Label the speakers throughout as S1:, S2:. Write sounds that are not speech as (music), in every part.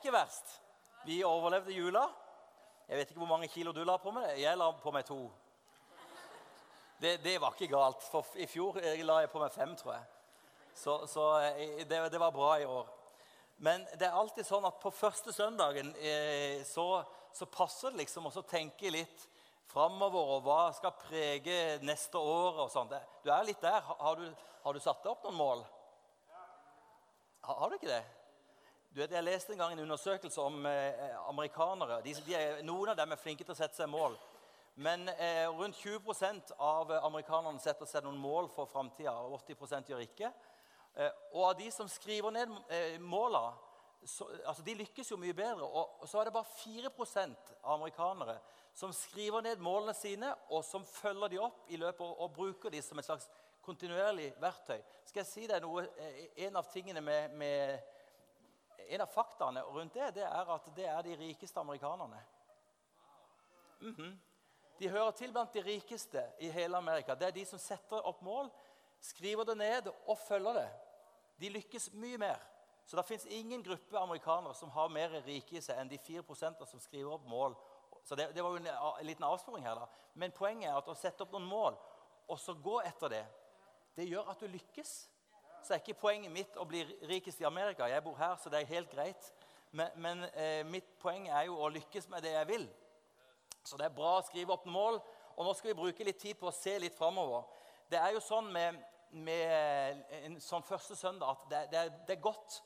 S1: ikke verst. Vi overlevde jula. Jeg vet ikke hvor mange kilo du la på meg. Jeg la på meg to. Det, det var ikke galt. For i fjor la jeg på meg fem, tror jeg. Så, så eh, det, det, var bra i år. Men det er alltid sånn at på første søndagen eh, så, så, passer det liksom å tenke litt framover og hva skal prege neste år og sånn. Du er litt der. Har du, har du satt deg opp noen mål? Har, har du ikke det? Du vet, Jeg leste en gang en undersøkelse om eh, amerikanere. De, de er, noen av dem er flinke til å sette seg mål. Men eh, rundt 20% av amerikanerne setter seg noen mål for framtida. 80% gjør ikke. Eh, og av de som skriver ned eh, måla, så, altså de lykkes jo mye bedre. Og, så er det bare 4 av amerikanere som skriver ned målene sine, og som følger de opp i løpet og, og bruker de som et slags kontinuerlig verktøy. Skal jeg si deg noe? Eh, en av tingene med, med en av faktaene rundt det, det er at det er de rikeste amerikanerne. Mm -hmm. De hører til blant de rikeste i hele Amerika. Det er de som setter opp mål skriver det ned og følger det. De lykkes mye mer. Så det fins ingen gruppe amerikanere som har mer rike i seg enn de 4% som skriver opp mål. Så det, det var jo en, en, liten avsporing her. da. Men poenget er at å sette opp noen mål og så gå etter det, det gjør at du lykkes. Så er ikke poenget mitt å bli rikest i Amerika. Jeg bor her, så det er helt greit. Men, men eh, mitt poeng er jo å lykkes med det jeg vil. Så det er bra å skrive opp mål. Og nå skal vi bruke litt tid på å se litt framover. Det er jo sånn med, med en sånn første søndag at det, det, det er godt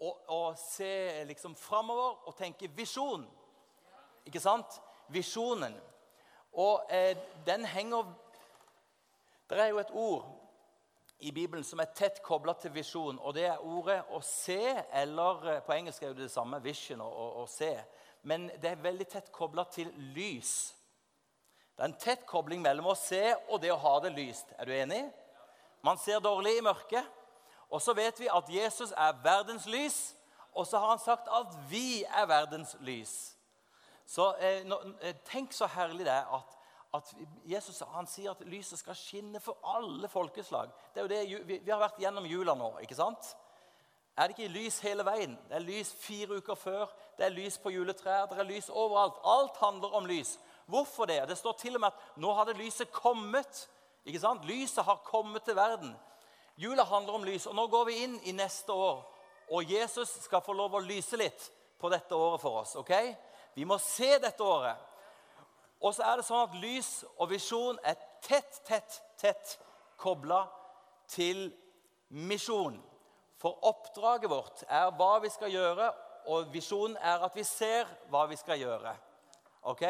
S1: å, å se liksom framover og tenke visjon. Ikke sant? Visjonen. Og eh, den henger Det er jo et ord i Bibelen som er tett kobla til visjon, og det er ordet 'å se', eller eh, på engelsk er det det samme, 'vision' og 'å se'. Men det er veldig tett kobla til lys. Det er en tett kobling mellom å se og det å ha det lyst. Er du enig? Man ser dårlig i mørket. Og så vet vi at Jesus er verdens lys, og så har han sagt at vi er verdens lys. Så eh, eh, Tenk så herlig det er at, at Jesus han sier at lyset skal skinne for alle folkeslag. Det er jo det, vi, har vært gjennom jula nå. ikke sant? Er det ikke lys hele veien? Det er lys fire uker før, det er lys på juletrær, det er lys overalt. Alt handler om lys. Hvorfor det? Det står til og med at nå hadde lyset kommet. Ikke sant? Lyset har kommet til verden. Jula handler om lys, og nå går vi inn i neste år. Og Jesus skal få lov å lyse litt på dette året for oss. ok? Vi må se dette året. Og så er det sånn at lys og visjon er tett, tett, tett kobla til misjon. For oppdraget vårt er hva vi skal gjøre, og visjonen er at vi ser hva vi skal gjøre. Ok?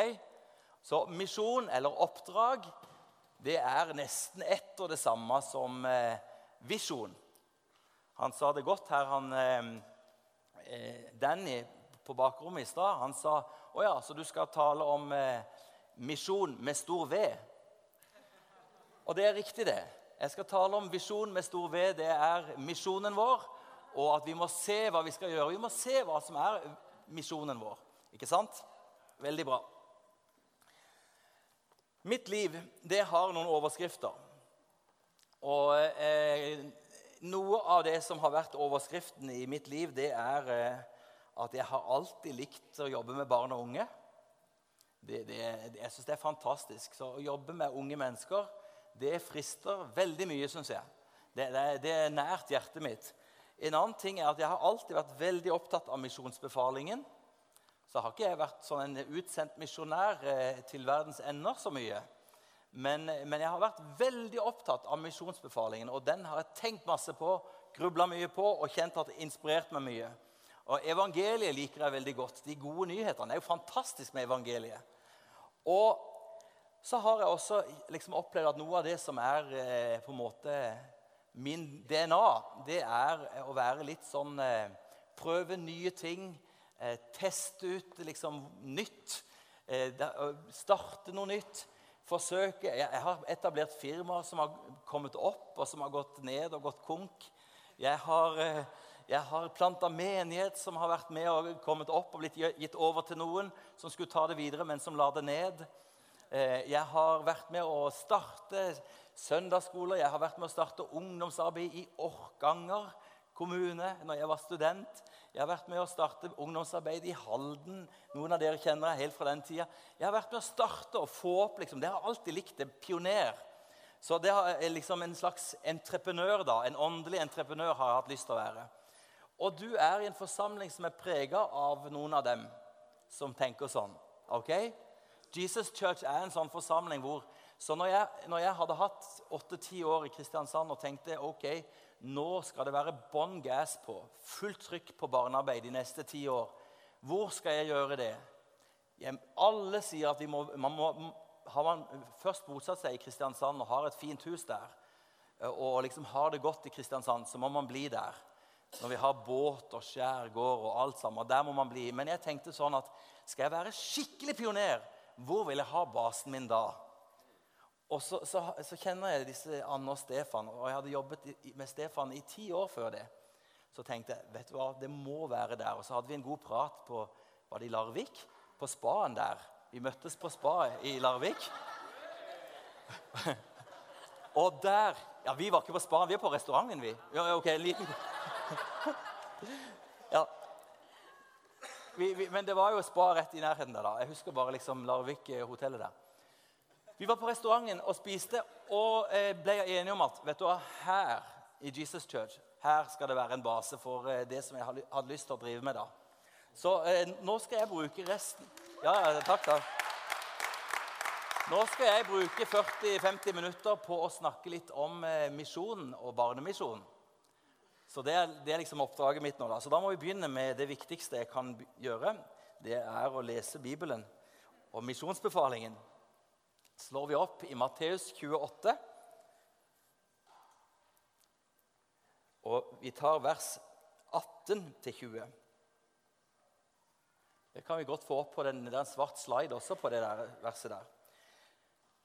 S1: Så misjon eller oppdrag det er nesten ett og det samme som eh, visjon. Han sa det godt her, han, eh, eh Danny på bakrommet i stad. Han sa å ja, så du skal tale om eh, misjon med stor V. Og det er riktig, det. Jeg skal tale om visjon med stor V. Det er misjonen vår. Og at vi må se hva vi skal gjøre. Vi må se hva som er misjonen vår. Ikke sant? Veldig bra. Mitt liv det har noen overskrifter. Og eh, noe av det som har vært overskriften i mitt liv, det er eh, at jeg har alltid likt å jobbe med barn og unge. Det, det, jeg syns det er fantastisk. Så å jobbe med unge mennesker det frister veldig mye, syns jeg. Det, det, det, er nært hjertet mitt. En annen ting er at jeg har alltid vært veldig opptatt av misjonsbefalingen så har ikke jeg vært sånn en utsendt misjonær eh, til verdens ender så mye. Men, men, jeg har vært veldig opptatt av misjonsbefalingen, og den har jeg tenkt masse på, grubla mye på og kjent at det inspirert meg mye. Og Evangeliet liker jeg veldig godt. De gode nyhetene. Er jo fantastisk med evangeliet. Og så har jeg også liksom opplevd at noe av det som er eh, på en måte min DNA, det er å være litt sånn eh, Prøve nye ting eh, teste ut liksom nytt. Eh, starte noe nytt. Forsøke jeg, jeg, har etablert firmaer som har kommet opp, og som har gått ned og gått konk. Jeg har, eh, jeg har planta menighet som har vært med og kommet opp og blitt gitt over til noen som skulle ta det videre, men som la det ned. Eh, jeg har vært med å starte søndagsskoler. Jeg har vært med å starte ungdomsarbeid i Orkanger kommune når jeg var student. Jeg har vært med å starte ungdomsarbeid i Halden. Noen av dere kjenner jeg helt fra den tida. Jeg har vært med å starte og få opp. liksom. Det har alltid likt. det, Pioner. Så det er liksom en slags entreprenør, da. En åndelig entreprenør har jeg hatt lyst til å være. Og du er i en forsamling som er prega av noen av dem som tenker sånn. ok? Jesus Church er en sånn forsamling hvor Så når jeg, når jeg hadde hatt åtte-ti år i Kristiansand og tenkte ok, nå skal det være bånn gass på, fullt trykk på barnearbeid de neste ti år, hvor skal jeg gjøre det? Alle sier at må, man må, har man først bosatt seg i Kristiansand og har et fint hus der, og liksom har det godt i Kristiansand, så må man bli der. Når vi har båt og skjærgård og alt sammen. Der må man bli. Men jeg tenkte sånn at skal jeg være skikkelig pioner, hvor vil jeg ha basen min da? Og så, så, så kjenner jeg disse Anne og Stefan, og jeg hadde jobbet med Stefan i ti år før det. Så tenkte jeg vet du hva, det må være der. Og så hadde vi en god prat på var det i Larvik, på spaen der. Vi møttes på spa i Larvik. (laughs) og der Ja, vi var ikke på spaen, vi er på restauranten, vi. Ja, ok, en liten... (laughs) ja. Vi, vi, men det var jo spa rett i nærheten der. da. Jeg husker bare liksom Larvik-hotellet der. Vi var på restauranten og spiste og eh, ble enige om at vet du hva, her i Jesus Church her skal det være en base for eh, det som jeg hadde lyst til å drive med. da. Så eh, nå skal jeg bruke resten Ja, ja, takk, da. Nå skal jeg bruke 40-50 minutter på å snakke litt om misjonen og barnemisjonen. Så det er, det er, liksom oppdraget mitt nå. da. Så da må vi begynne med det viktigste jeg kan gjøre. Det er å lese Bibelen og misjonsbefalingen. Slår vi opp i Matteus 28. Og vi tar vers 18 20. Det kan vi godt få opp på den, er svart slide også på det der verset der.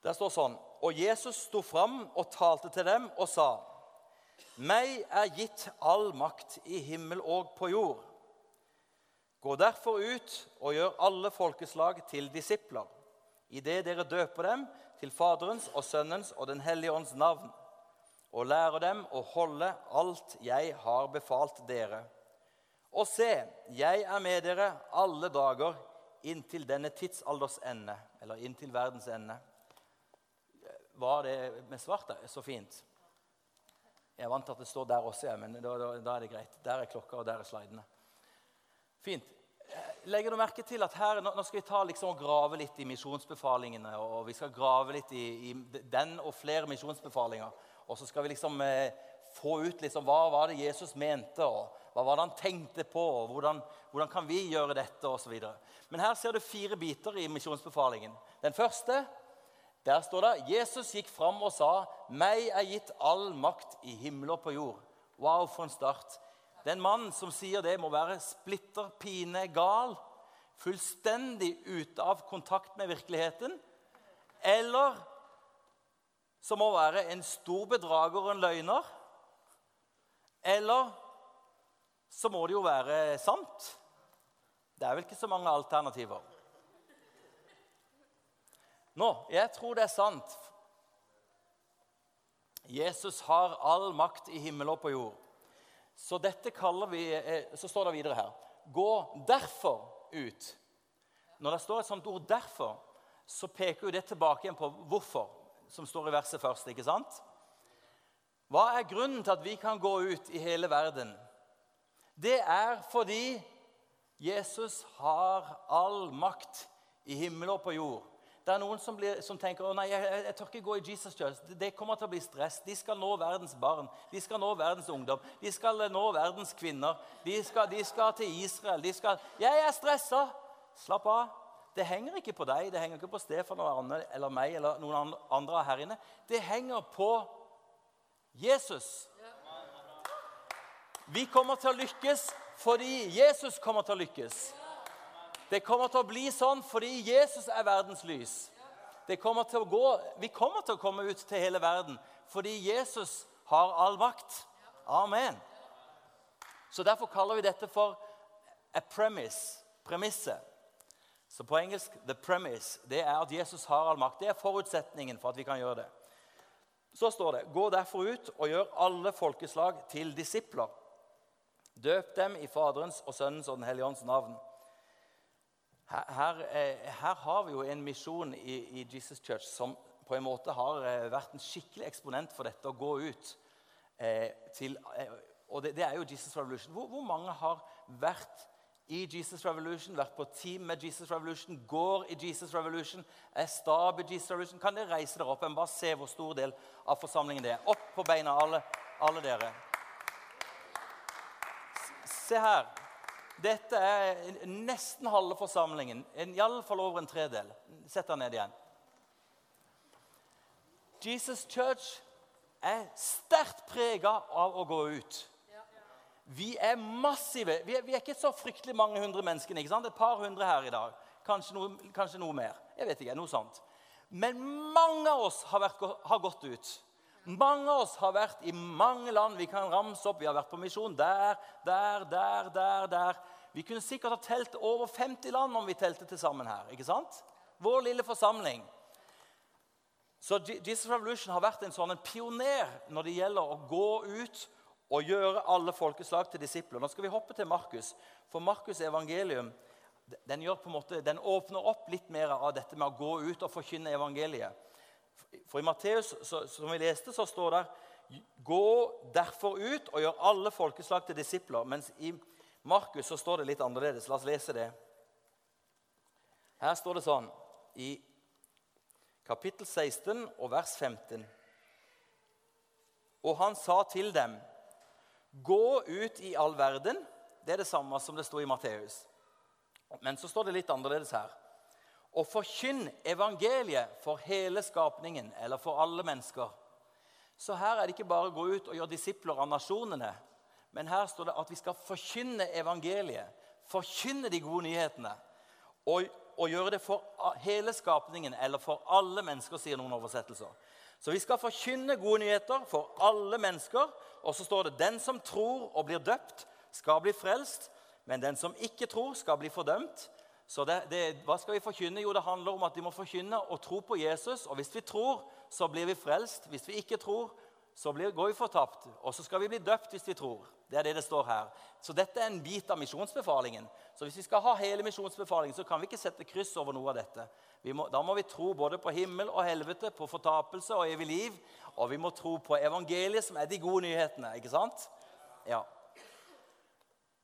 S1: Der står sånn Og Jesus sto fram og talte til dem og sa:" Meg er gitt all makt i himmel og på jord. Gå derfor ut og gjør alle folkeslag til disipler, idet dere døper dem til Faderens og Sønnens og Den hellige ånds navn, og lærer dem å holde alt jeg har befalt dere. Og se, jeg er med dere alle dager inntil denne tidsalders ende, eller inntil verdens ende. Var det med svart der? Så fint. Jeg er vant til at det står der også, men da, da, da, er det greit. Der er klokka, og der er slidene. Fint. Legger du merke til at her, Nå skal vi ta liksom og grave litt i misjonsbefalingene. og Vi skal grave litt i, i den og flere misjonsbefalinger. Og så skal vi liksom eh, få ut liksom, hva var det Jesus mente, og hva var det han tenkte på, og hvordan, hvordan kan vi gjøre dette, osv. Men her ser du fire biter i misjonsbefalingen. Den første der står det Jesus gikk fram og sa, 'Meg er gitt all makt i himmel og på jord'. Wow, for en start. Den mannen som sier det, må være splitter pine gal. Fullstendig ute av kontakt med virkeligheten. Eller som må være en stor bedrager og en løgner. Eller så må det jo være sant. Det er vel ikke så mange alternativer. Nå, jeg tror det er sant. Jesus har all makt i himmel og på jord. Så dette kaller vi eh, Så står det videre her Gå derfor ut. Når det står et sånt ord 'derfor', så peker jo det tilbake igjen på hvorfor, som står i verset først. ikke sant? Hva er grunnen til at vi kan gå ut i hele verden? Det er fordi Jesus har all makt i himmel og på jord. Det er noen som, blir, som tenker nei, jeg, jeg, tør ikke gå i Jesus Church. Det, det kommer til å bli stress. De skal nå verdens barn, de skal nå verdens ungdom, de skal nå verdens kvinner. De skal, de skal til Israel. De skal Jeg er stressa! Slapp av. Det henger ikke på deg, det henger ikke på Stefan og Anne eller meg eller noen andre her inne. Det henger på Jesus. Vi kommer til å lykkes fordi Jesus kommer til å lykkes. Det kommer til å bli sånn fordi Jesus er verdens lys. Kommer gå, vi kommer til å komme ut til hele verden fordi Jesus har all makt. Amen. Så Derfor kaller vi dette for a premise, premisset. Så på engelsk the premise, det er at Jesus har all makt. Det er forutsetningen for at vi kan gjøre det. Så står det.: Gå derfor ut og gjør alle folkeslag til disipler. Døp dem i Faderens og Sønnens og Den hellige ånds navn. Her, eh, her, har vi jo en misjon i, i, Jesus Church som på en måte har eh, vært en skikkelig eksponent for dette å gå ut eh, til eh, Og det, det, er jo Jesus Revolution. Hvor, hvor mange har vært i Jesus Revolution, vært på team med Jesus Revolution, går i Jesus Revolution, er stab i Jesus Revolution. Kan dere reise dere opp? Jeg bare se hvor stor del av forsamlingen det er. Opp på beina, alle, alle dere. Se her. Dette er nesten halve forsamlingen. Iallfall over en tredel. Sett deg ned igjen. Jesus Church er sterkt prega av å gå ut. Vi er massive. Vi er, vi er, ikke så fryktelig mange hundre mennesker. ikke sant? Et par hundre her i dag. Kanskje noe, kanskje noe mer. Jeg vet ikke, noe sånt. Men mange av oss har, vært, har, gått ut. Mange av oss har vært i mange land. Vi kan ramse opp. Vi har vært på misjon der, der, der, der, der. Vi kunne sikkert ha telt over 50 land om vi telte til sammen her. ikke sant? Vår lille forsamling. Så Jesus Revolution har vært en sånn en pioner når det gjelder å gå ut og gjøre alle folkeslag til disipler. Nå skal vi hoppe til Markus. For Markus' evangelium den, måte, den, åpner opp litt mer av dette med å gå ut og forkynne evangeliet. For i Matteus, som vi leste, så står det Gå derfor ut og gjør alle folkeslag til disipler. Mens i Markus så står det litt annerledes. La oss lese det. Her står det sånn i kapittel 16 og vers 15. Og han sa til dem Gå ut i all verden. Det er det samme som det sto i Matteus. Men så står det litt annerledes her. Og forkynn evangeliet for hele skapningen, eller for alle mennesker. Så her er det ikke bare å gå ut og gjøre disipler av nasjonene. Men her står det at vi skal forkynne evangeliet. Forkynne de gode nyhetene. Og, og gjøre det for hele skapningen, eller for alle mennesker, sier noen oversettelser. Så vi skal forkynne gode nyheter for alle mennesker. Og så står det den som tror og blir døpt, skal bli frelst. Men den som ikke tror, skal bli fordømt. Så det, det, hva skal vi forkynne? Jo, det handler om at vi må forkynne og tro på Jesus. Og hvis vi tror, så blir vi frelst. Hvis vi ikke tror, så blir, går vi fortapt. Og så skal vi bli døpt hvis vi tror. Det er det det står her. Så dette er en bit av misjonsbefalingen. Så hvis vi skal ha hele misjonsbefalingen, så kan vi ikke sette kryss over noe av dette. Må, da må vi tro både på himmel og helvete, på fortapelse og evig liv. Og vi må tro på evangeliet, som er de gode nyhetene. ikke sant? Ja.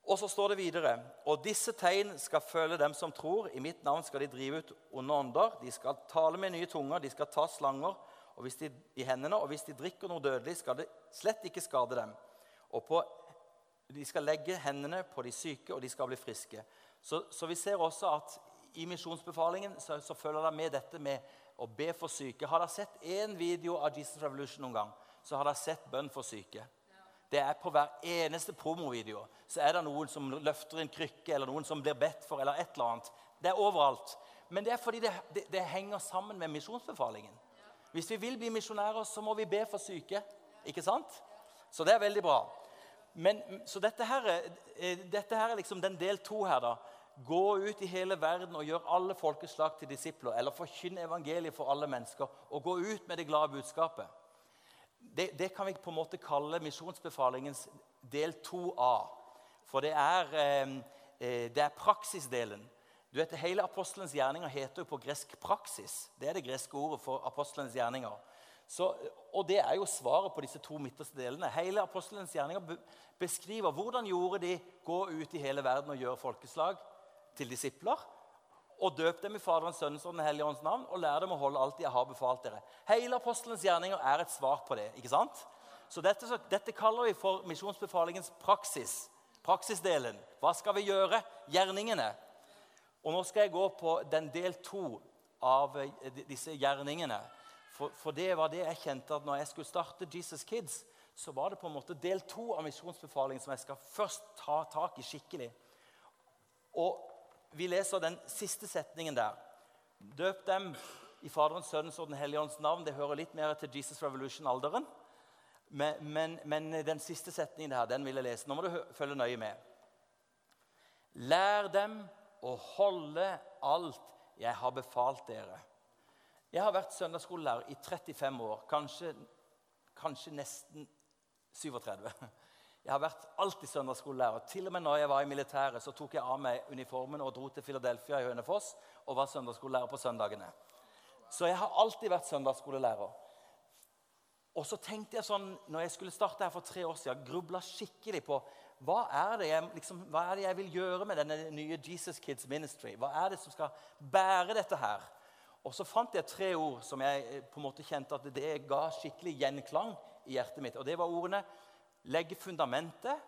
S1: Og så står det videre Og disse tegn skal følge dem som tror. I mitt navn skal de drive ut onde ånder. De skal tale med nye tunger. De skal ta slanger de, i hendene. Og hvis de drikker noe dødelig, skal det slett ikke skade dem. Og på, de skal legge hendene på de syke, og de skal bli friske. Så, så vi ser også at i misjonsbefalingen så, så, følger det med dette med å be for syke. Har dere sett én video av Jesus Revolution noen gang, så har dere sett bønn for syke. Det er På hver eneste promovideo så er det noen som løfter en krykke, eller noen som blir bedt for, eller et eller annet. Det er overalt. Men det er fordi det, det, det henger sammen med misjonsbefalingen. Hvis vi vil bli misjonærer, så må vi be for syke. Ikke sant? Så det er veldig bra. Men, så dette her, eh, dette her er liksom den del to her. da. Gå ut i hele verden og gjør alle folkeslag til disipler. Eller forkynn evangeliet for alle mennesker. Og gå ut med det glade budskapet. Det, det kan vi på en måte kalle misjonsbefalingens del 2a. For det er, eh, eh, det er praksisdelen. Du vet, Hele apostelens gjerninger heter jo på gresk 'praksis'. Det er det greske ordet for apostelens gjerninger. Så, og det er jo svaret på disse to midterste delene. Hele apostelens gjerninger beskriver hvordan gjorde de gå ut i hele verden og gjøre folkeslag til disipler. Og døp dem i Faderens, Sønnens og Den hellige ånds navn og lær dem å holde alt de har befalt dere. Hele apostelens gjerninger er et svar på det. ikke sant? Så dette, så dette kaller vi for misjonsbefalingens praksis. Praksisdelen. Hva skal vi gjøre? Gjerningene. Og Nå skal jeg gå på den del to av eh, disse gjerningene. For, for, det var det jeg kjente at når jeg skulle starte Jesus Kids, så var det på en måte del to av misjonsbefalingen som jeg skal først ta tak i skikkelig. Og vi leser den siste setningen der. Døp dem i Faderens, Sønnens og Den hellige ånds navn. Det hører litt mer til Jesus Revolution-alderen. Men, men, men, den siste setningen der, den vil jeg lese. Nå må du følge nøye med. Lær dem å holde alt jeg har befalt dere. Jeg har vært søndagsskolelærer i 35 år, kanskje, kanskje nesten 37. Jeg har vært alltid søndagsskolelærer. Til og med når jeg var i militæret, så tok jeg av meg uniformen og dro til Philadelphia i Hønefoss og var søndagsskolelærer på søndagene. Så jeg har alltid vært søndagsskolelærer. Og så tenkte jeg sånn, når jeg skulle starte her for tre år siden, grubla skikkelig på hva er, jeg, liksom, hva er det jeg vil gjøre med denne nye Jesus Kids Ministry? Hva er det som skal bære dette her? Og så fant jeg tre ord som jeg eh, på en måte kjente at det ga skikkelig gjenklang i hjertet mitt. Og det var ordene legge fundamentet,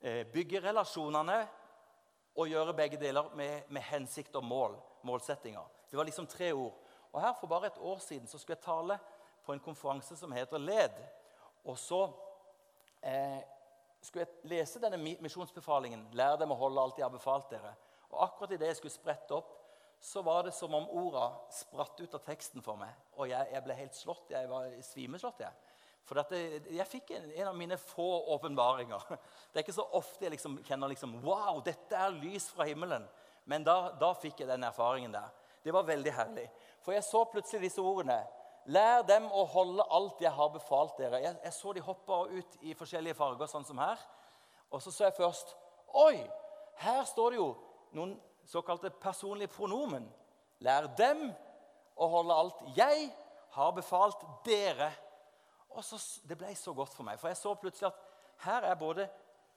S1: eh, bygge relasjonene og gjøre begge deler med, med hensikt og mål. Målsettinger. Det var liksom tre ord. Og her For bare et år siden så skulle jeg tale på en konferanse som heter LED. Og så eh, skulle jeg lese denne misjonsbefalingen. Lær dem å holde alt jeg har befalt dere. Og akkurat idet jeg skulle sprette opp, så var det som om orda spratt ut av teksten for meg. Og jeg, jeg ble helt slått. Jeg var svimeslått. jeg. For dette, jeg fikk en, en, av mine få åpenbaringer. (laughs) Det er ikke så ofte jeg liksom kjenner liksom, Wow, dette er lys fra himmelen. Men da, da fikk jeg den erfaringen der. Det var veldig herlig. For jeg så plutselig disse ordene. Lær dem å holde alt jeg har befalt dere. Jeg, jeg så de hoppa ut i forskjellige farger, sånn som her. Og så så jeg først Oi! Her står det jo noen såkalte personlige pronomen. Lær dem å holde alt jeg har befalt dere. Og så, Det ble så godt for meg, for jeg så plutselig at her er både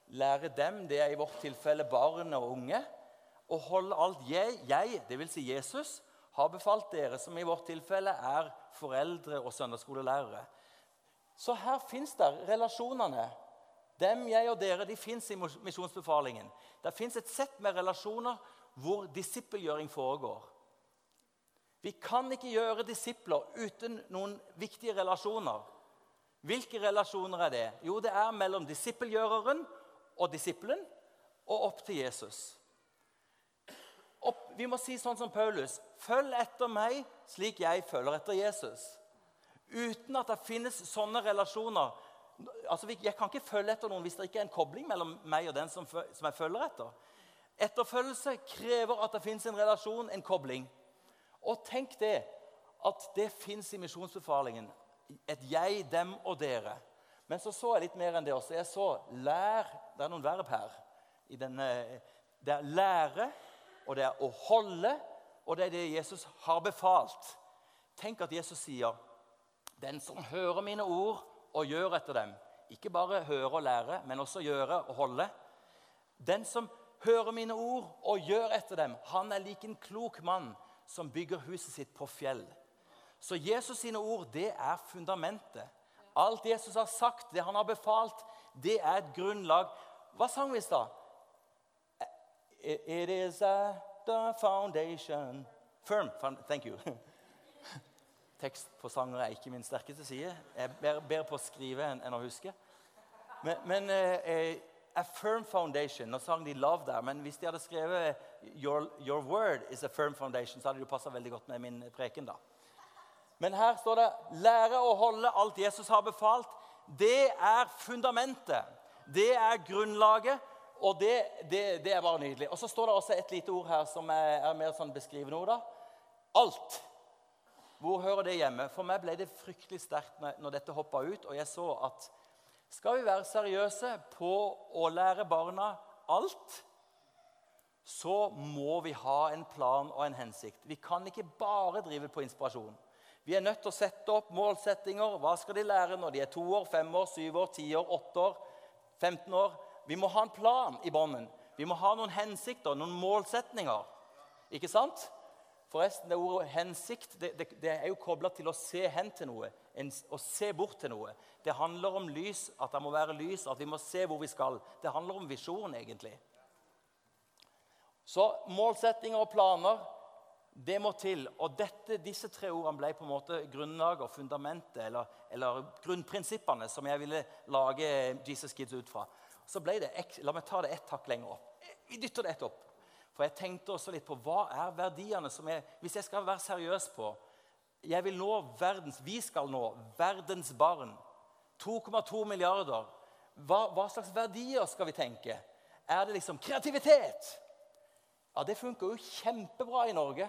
S1: lære dem, det er i vårt tilfelle barn og unge, å holde alt jeg, jeg dvs. Si Jesus, har befalt dere, som i vårt tilfelle er foreldre og søndagsskolelærere. Så her fins det relasjonene. Dem, jeg og dere, de fins i misjonsbefalingen. Det fins et sett med relasjoner hvor disippelgjøring foregår. Vi kan ikke gjøre disipler uten noen viktige relasjoner. Hvilke relasjoner er det? Jo, det er mellom disippelgjøreren og disippelen og opp til Jesus opp, vi må si sånn som Paulus Følg etter meg slik jeg følger etter Jesus. Uten at det finnes sånne relasjoner. Altså, Jeg kan ikke følge etter noen hvis det ikke er en kobling mellom meg og den som, som jeg følger etter. Etterfølgelse krever at det fins en relasjon, en kobling. Og tenk det, at det fins i misjonsbefalingen. Et jeg, dem og dere. Men så så jeg litt mer enn det også. Jeg så lær Det er noen verb her. Denne, det er lære og det er å holde, og det er det Jesus har befalt. Tenk at Jesus sier, 'Den som hører mine ord og gjør etter dem' Ikke bare høre og lære, men også gjøre og holde. Den som hører mine ord og gjør etter dem, han er lik en klok mann som bygger huset sitt på fjell. Så Jesus sine ord, det er fundamentet. Alt Jesus har sagt, det han har befalt, det er et grunnlag. Hva sang vi i stad? It is at the foundation Firm. Thank you. (laughs) Tekst på sanger er ikke min sterkeste side. Jeg ber bedre på å skrive enn, å huske. Men, men uh, A firm foundation Nå sang de 'love' der, men hvis de hadde skrevet your, your, word is a firm foundation', så hadde det passa veldig godt med min preken. da. Men her står det 'lære å holde alt Jesus har befalt'. Det er fundamentet. Det er grunnlaget og det, det, det, er bare nydelig. Og så står det også et lite ord her som er, er mer sånn beskrivende ord. da. Alt. Hvor hører det hjemme? For meg ble det fryktelig sterkt når, dette hoppa ut, og jeg så at skal vi være seriøse på å lære barna alt, så må vi ha en plan og en hensikt. Vi kan ikke bare drive på inspirasjon. Vi er nødt til å sette opp målsettinger. Hva skal de lære når de er to år, fem år, syv år, ti år, åtte år, 15 år? Vi må ha en plan i bånden. Vi må ha noen hensikter, noen målsetninger. Ikke sant? Forresten, det ordet 'hensikt' det, det, det er jo kobla til å se hen til noe. En, å se bort til noe. Det handler om lys, at det må være lys, at vi må se hvor vi skal. Det handler om visjon, egentlig. Så målsettinger og planer, det må til. Og dette, disse tre ordene ble på en måte grunnlaget og fundamentet, eller, eller grunnprinsippene, som jeg ville lage Jesus Kids ut fra så ble det La meg ta det ett hakk lenger opp. Vi dytter det ett opp. For jeg tenkte også litt på hva er verdiene som jeg Hvis jeg skal være seriøs på jeg vil nå verdens, Vi skal nå verdens barn. 2,2 milliarder. Hva, hva, slags verdier skal vi tenke? Er det liksom kreativitet? Ja, Det funker jo kjempebra i Norge,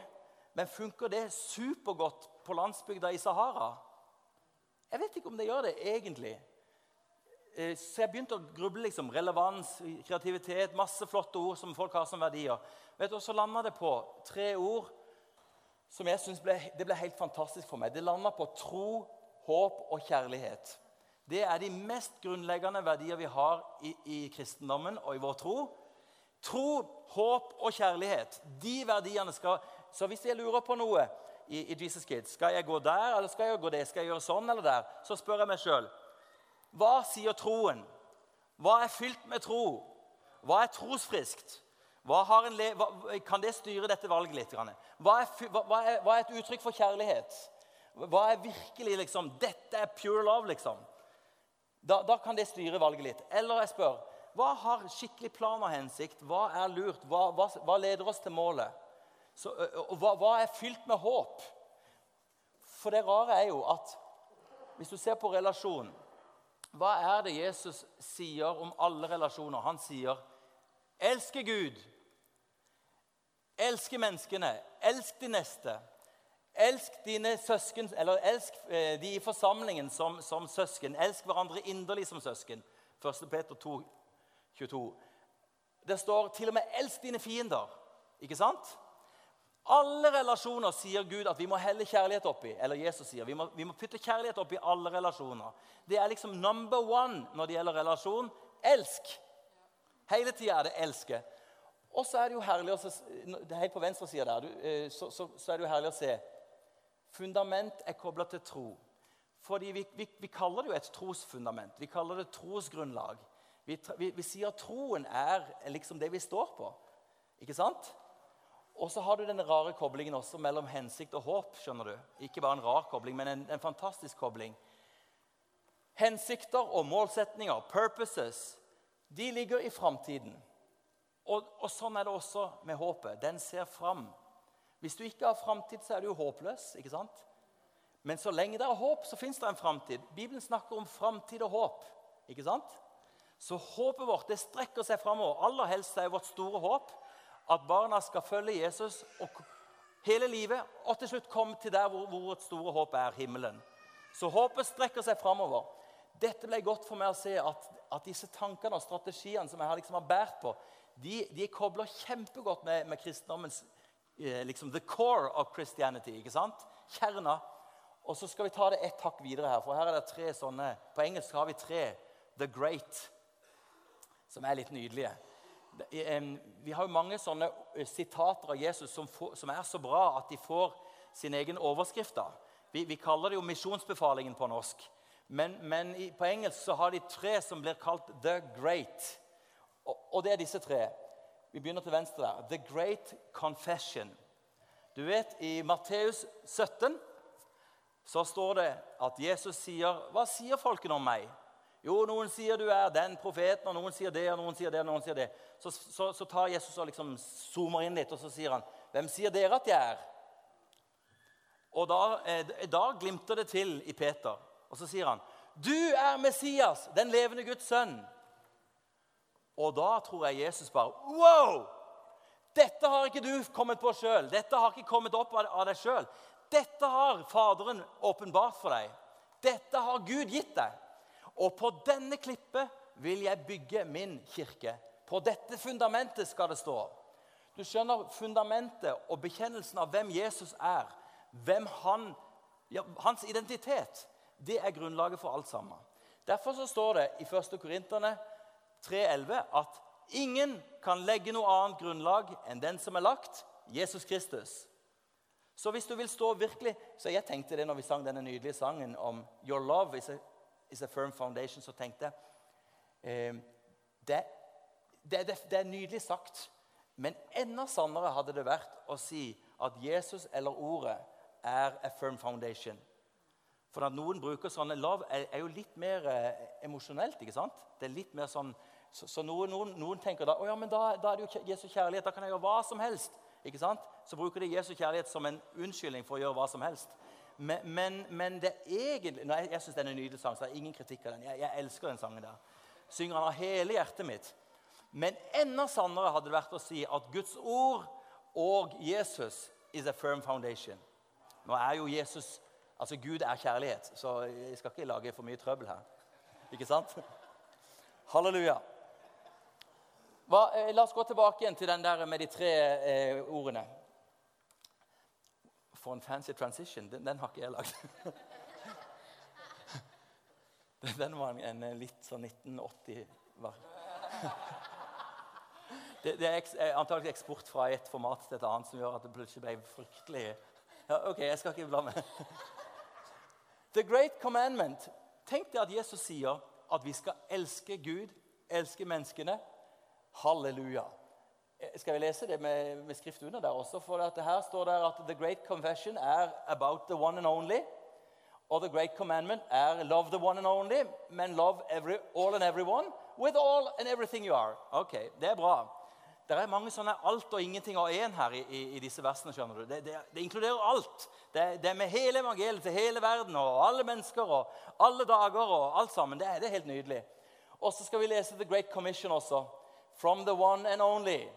S1: men funker det supergodt på landsbygda i Sahara? Jeg vet ikke om det gjør det egentlig. Eh, så jeg begynte å gruble. liksom, Relevans, kreativitet, masse flotte ord som folk har som verdier. Vet du, så landa det på tre ord som jeg synes ble, det ble helt fantastisk for meg. Det landa på tro, håp og kjærlighet. Det er de mest grunnleggende verdier vi har i, i kristendommen og i vår tro. Tro, håp og kjærlighet. De verdiene skal Så hvis jeg lurer på noe i, i Jesus Kids, skal jeg gå der eller skal jeg gå det, skal jeg gjøre sånn eller der, så spør jeg meg sjøl hva sier troen? Hva er fylt med tro? Hva er trosfriskt? Hva hva, kan det styre dette valget litt? Hva er, hva, er, er, et uttrykk for kjærlighet? Hva er virkelig liksom, Dette er pure love, liksom. Da, da kan det styre valget litt. Eller jeg spør hva har skikkelig plan og hensikt? Hva er lurt? Hva, hva, hva leder oss til målet? Så, og hva, hva, er fylt med håp? For det rare er jo at hvis du ser på relasjonen Hva er det Jesus sier om alle relasjoner? Han sier 'elske Gud', 'elske menneskene', 'elsk de neste'. Elsk dine søsken, eller elsk de i forsamlingen som, som søsken. Elsk hverandre inderlig som søsken. 1. Peter 2, 22. Det står til og med 'elsk dine fiender'. Ikke sant? Alle relasjoner sier Gud at vi må helle kjærlighet oppi. Eller Jesus sier vi må, vi må putte kjærlighet oppi alle relasjoner. Det er liksom number one når det gjelder relasjon. Elsk. Hele tida er det 'elske'. Og så er det jo herlig å se, Helt på venstre side der eh, så, så, så, er det jo herlig å se Fundament er kobla til tro. Fordi vi, vi, vi, kaller det jo et trosfundament. Vi kaller det trosgrunnlag. Vi, vi sier at troen er liksom det vi står på. Ikke sant? Og så har du den rare koblingen også mellom hensikt og håp. skjønner du. Ikke bare en rar kobling, men en, en fantastisk kobling. Hensikter og målsetninger, purposes, de ligger i framtiden. Og, og, sånn er det også med håpet. Den ser fram. Hvis du ikke har framtid, så er du jo håpløs. ikke sant? Men så lenge det er håp, så fins det en framtid. Bibelen snakker om framtid og håp. ikke sant? Så håpet vårt det strekker seg framover. Aller helst er vårt store håp at barna skal følge Jesus hele livet og til slutt komme til der hvor, hvor vårt store håp er himmelen. Så håpet strekker seg framover. Dette ble godt for meg å se at, at disse tankene og strategiene som jeg liksom har båret på, de, de kobler kjempegodt med, med kristendommens eh, liksom the core of Christianity. ikke sant? Kjerna. Og så skal vi ta det ett hakk videre her. For her er det tre sånne På engelsk har vi tre The Great som er litt nydelige. Vi har jo mange sånne eh, sitater av Jesus som, er så bra at de får sin egen overskrift. Vi, vi kaller det jo misjonsbefalingen på norsk. Men, men i, på engelsk så har de tre som blir kalt The Great. Og, og, det er disse tre. Vi begynner til venstre der. The Great Confession. Du vet, I Matteus 17 så står det at Jesus sier Hva sier folkene om meg? Jo, noen sier du er den profeten, og noen sier det, og noen sier det. og noen sier det. Så, så, så tar Jesus og liksom zoomer inn litt, og så sier han, 'Hvem sier dere at jeg er?' Og da, eh, da glimter det til i Peter, og så sier han, 'Du er Messias, den levende Guds sønn.' Og da tror jeg Jesus bare Wow! Dette har ikke du kommet på sjøl. Dette har ikke kommet opp av deg sjøl. Dette har Faderen åpenbart for deg. Dette har Gud gitt deg. Og på denne klippet vil jeg bygge min kirke. På dette fundamentet skal det stå. Du skjønner, Fundamentet og bekjennelsen av hvem Jesus er, hvem han, ja, hans identitet, det er grunnlaget for alt sammen. Derfor så står det i 1. Korinterne 3,11 at ingen kan legge noe annet grunnlag enn den som er lagt, Jesus Kristus. Så hvis du vil stå virkelig, så Jeg tenkte det når vi sang denne nydelige sangen om 'Your love is a is a firm foundation, så tenkte jeg eh, det, det, det, det, er nydelig sagt. Men enda sannere hadde det vært å si at Jesus eller ordet er a firm foundation. For at noen bruker sånne Love er, er jo litt mer eh, emosjonelt. ikke sant? Det er litt mer sånn, Så, så noen, noen, noen, tenker da, oh ja, men da, da er det jo Jesu kjærlighet. Da kan jeg gjøre hva som helst. ikke sant? Så bruker de Jesu kjærlighet som en unnskyldning for å gjøre hva som helst. Men, men, men det egentlig Jeg, jeg syns den er en nydelig sang, så det er ingen kritikk av den. Jeg, jeg elsker den sangen der. Synger han av hele hjertet mitt. Men enda sannere hadde det vært å si at Guds ord og Jesus is a firm foundation. Nå er jo Jesus Altså, Gud er kjærlighet, så jeg skal ikke lage for mye trøbbel her. Ikke sant? Halleluja. Hva, eh, la oss gå tilbake igjen til den der med de tre eh, ordene. For en fancy transition. Den, den har ikke jeg lagd. (laughs) den var en, litt sånn 1980 var. (laughs) Det, det er antagelig eksport fra et format til et annet som gjør at det plutselig ble fryktelig ja, OK, jeg skal ikke blande. (laughs) The great commandment. Tenk deg at Jesus sier at vi skal elske Gud, elske menneskene. Halleluja. Eh, skal vi lese det med, med skrift under der også? For her står det at the great confession er about the one and only. Og the great commandment er love the one and only, men love every, all and everyone with all and everything you are. Ok, Det er bra. Det er mange sånne alt og ingenting og én her i, i, disse versene. skjønner du. Det, det, det inkluderer alt. Det, det, er med hele evangeliet til hele verden og alle mennesker og alle dager og alt sammen. Det, det er helt nydelig. Og så skal vi lese The Great Commission også. From the one and only.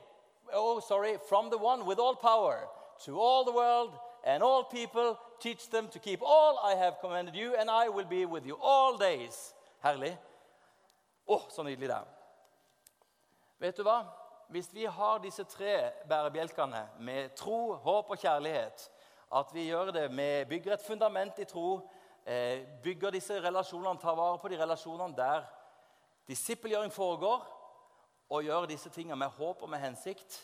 S1: Oh, sorry. From the one with all power. To all the world and all people. Teach them to keep all I have commanded you, and I will be with you all days. Herlig. Oh, så nydelig det er. Vet du hva? hvis vi har disse tre bærebjelkene med tro, håp og kjærlighet, at vi gjør det med, bygger et fundament i tro, eh, bygger disse relasjonene, tar vare på de relasjonene der disippelgjøring foregår, og gjør disse tingene med håp og med hensikt,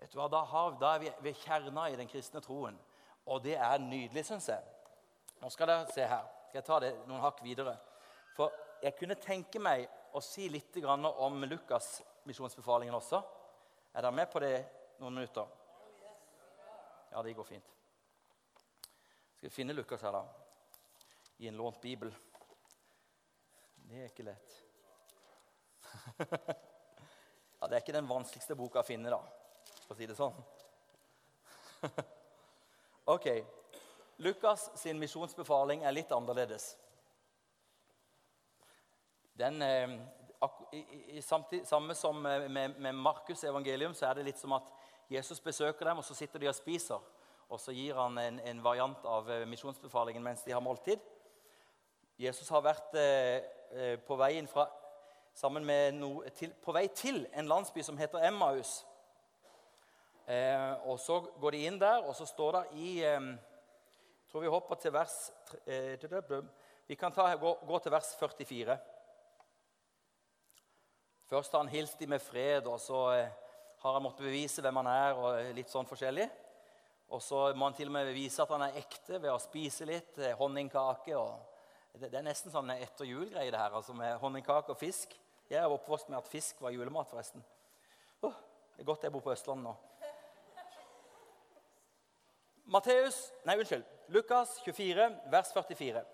S1: vet du hva, da, har, da er vi ved kjerna i den kristne troen. Og det er nydelig, syns jeg. Nå skal dere se her. Skal jeg ta det noen hakk videre? For jeg kunne tenke meg å si litt om Lukas' misjonsbefalingen også. Er dere med på det noen minutter? Ja, det går fint. Skal vi finne Lukas her, da? I en lånt bibel. Det er ikke lett. (laughs) Det er ikke den vanskeligste boka å finne, da, for å si det sånn. (laughs) ok. Lukas sin misjonsbefaling er litt annerledes. Den, eh, i, i, samtid, samme som med, med Markus' evangelium, så er det litt som at Jesus besøker dem, og så sitter de og spiser. Og så gir han en, en variant av eh, misjonsbefalingen mens de har måltid. Jesus har vært eh, på veien fra, no, til, på, vei til en landsby som heter Emmaus. Eh, og Så går de inn der, og så står det i eh, tror vi hopper til vers eh, Vi kan ta, gå, gå til vers 44. Først har han hilst dem med fred, og så eh, har han måttet bevise hvem han er. og litt sånn forskjellig. Og så må han til og med bevise at han er ekte ved å spise litt eh, honningkake. og det, det, er nesten sånn etter jul-greie, det her, altså med honningkake og fisk. Jeg er oppvokst med at fisk var julemat, forresten. Oh, det er godt jeg bor på Østlandet nå. Matteus, nei, unnskyld, Lukas 24, vers 44.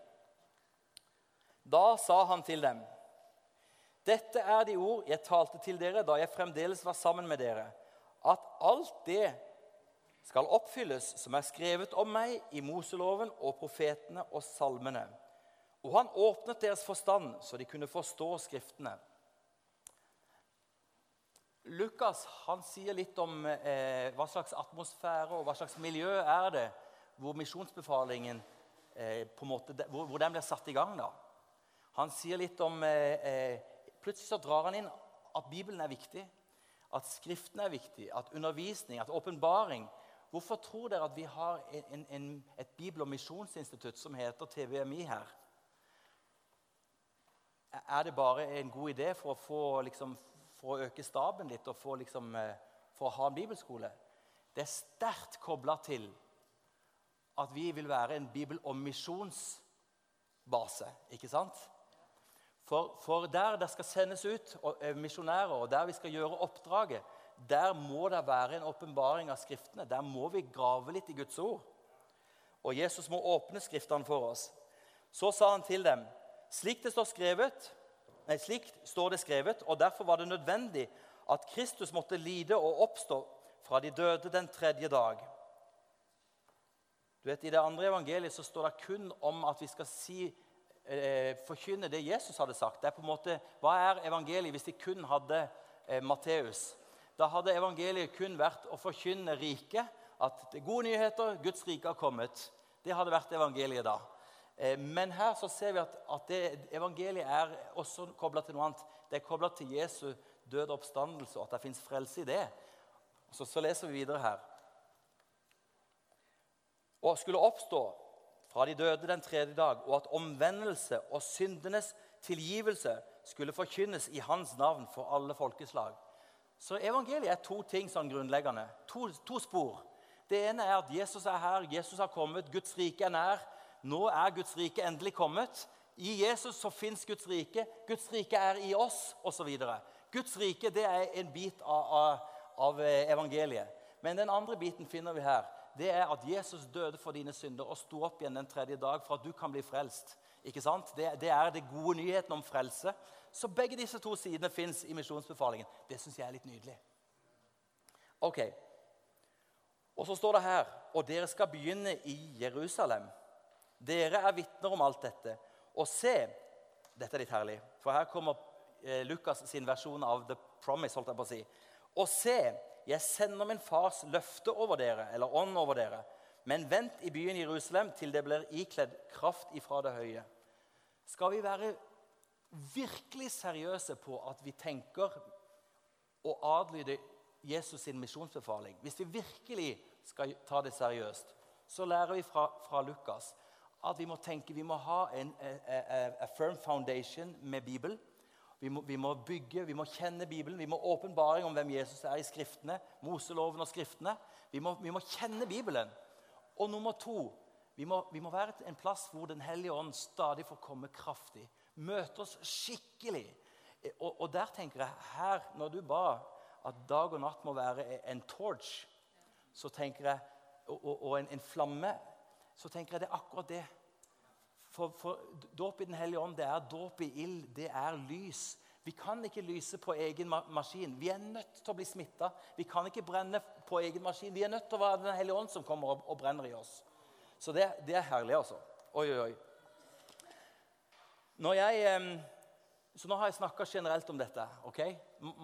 S1: Da sa han til dem dette er de ord jeg talte til dere da jeg fremdeles var sammen med dere, at alt det skal oppfylles som er skrevet om meg i Moseloven og profetene og salmene. Og han åpnet deres forstand, så de kunne forstå Skriftene. Lukas han sier litt om eh, hva slags atmosfære og hva slags miljø er det hvor misjonsbefalingen eh, på en måte, hvor, hvor, den blir satt i gang. da. Han sier litt om eh, eh Plutselig så drar han inn at Bibelen er viktig, at Skriften er viktig, at undervisning, at åpenbaring Hvorfor tror dere at vi har en, en, et bibel- og misjonsinstitutt som heter TVMI her? Er det bare en god idé for å, få, liksom, for å øke staben litt og for, liksom, eh, for å ha en bibelskole? Det er sterkt kobla til at vi vil være en bibel- og misjonsbase. ikke sant? For, for, der det skal sendes ut eh, misjonærer, og der vi skal gjøre oppdraget, der må det være en åpenbaring av Skriftene. Der må vi grave litt i Guds ord. Og Jesus må åpne Skriftene for oss. Så sa han til dem, slik det står skrevet, nei, slik står det skrevet, og derfor var det nødvendig at Kristus måtte lide og oppstå fra de døde den tredje dag. Du vet, I det andre evangeliet så står det kun om at vi skal si eh, forkynne det Jesus hadde sagt. Det er på en måte, Hva er evangeliet hvis de kun hadde eh, Matteus. Da hadde evangeliet kun vært å forkynne riket, at det er gode nyheter, Guds rike har kommet. Det hadde vært evangeliet da. Eh, men her så ser vi at, at evangeliet er også kobla til noe annet. Det er kobla til Jesu død og oppstandelse, og at det fins frelse i det. Så, så leser vi videre her. Og skulle oppstå fra de døde den tredje dag, og at omvendelse og syndenes tilgivelse skulle forkynnes i hans navn for alle folkeslag. Så evangeliet er to ting sånn grunnleggende. To, to, spor. Det ene er at Jesus er her, Jesus har kommet, Guds rike er nær. Nå er Guds rike endelig kommet. I Jesus så fins Guds rike. Guds rike er i oss, osv. Guds rike det er en bit av, av, av evangeliet. Men den andre biten finner vi her det er at Jesus døde for dine synder og sto opp igjen den tredje dag for at du kan bli frelst. Ikke sant? Det, det er det gode nyheten om frelse. Så begge disse to sidene fins i misjonsbefalingen. Det syns jeg er litt nydelig. Ok. Og så står det her Og dere skal begynne i Jerusalem. Dere er vitner om alt dette. Og se Dette er litt herlig, for her kommer eh, Lukas sin versjon av The Promise. holdt jeg på å si. Og se, 'Jeg sender min fars løfte over dere, eller ånd over dere.' 'Men vent i byen Jerusalem til det blir ikledd kraft ifra det høye.' Skal vi være virkelig seriøse på at vi tenker å adlyde Jesus' sin misjonsbefaling, hvis vi virkelig skal ta det seriøst, så lærer vi fra, fra Lukas at vi må tenke, vi må ha en a, a, a firm foundation med Bibelen. Vi må, vi må, bygge, vi må kjenne Bibelen, vi må åpenbaring om hvem Jesus er i Skriftene. Moseloven og Skriftene. Vi må, vi må kjenne Bibelen. Og nummer to vi må, vi må være en plass hvor Den hellige ånd stadig får komme kraftig. Møte oss skikkelig. Og, og, der tenker jeg her, Når du ba at dag og natt må være en torch, så tenker jeg, og, og, og en, en flamme, så tenker jeg det er akkurat det. For, for dåp i Den hellige ånd det er dåp i ild, det er lys. Vi kan ikke lyse på egen maskin. Vi er nødt til å bli smitta. Vi kan ikke brenne på egen maskin. Vi er nødt til å være Den hellige ånd som kommer og, og brenner i oss. Så det, det, er herlig, altså. Oi, oi, oi. Når jeg, så nå har jeg snakka generelt om dette. ok?